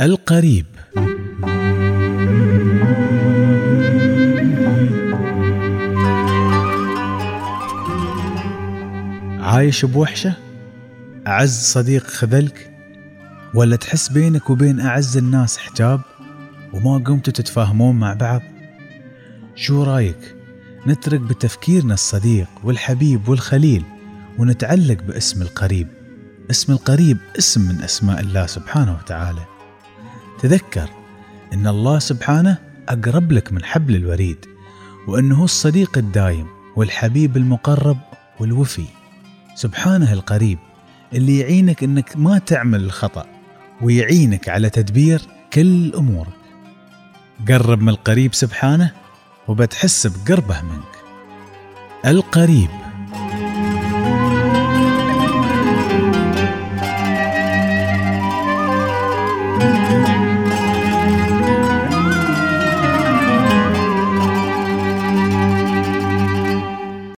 القريب عايش بوحشة؟ أعز صديق خذلك؟ ولا تحس بينك وبين أعز الناس حجاب وما قمتوا تتفاهمون مع بعض؟ شو رأيك نترك بتفكيرنا الصديق والحبيب والخليل ونتعلق باسم القريب اسم القريب اسم من أسماء الله سبحانه وتعالى تذكر إن الله سبحانه أقرب لك من حبل الوريد وإنه الصديق الدايم والحبيب المقرب والوفي. سبحانه القريب اللي يعينك إنك ما تعمل الخطأ ويعينك على تدبير كل أمورك. قرب من القريب سبحانه وبتحس بقربه منك. القريب. Música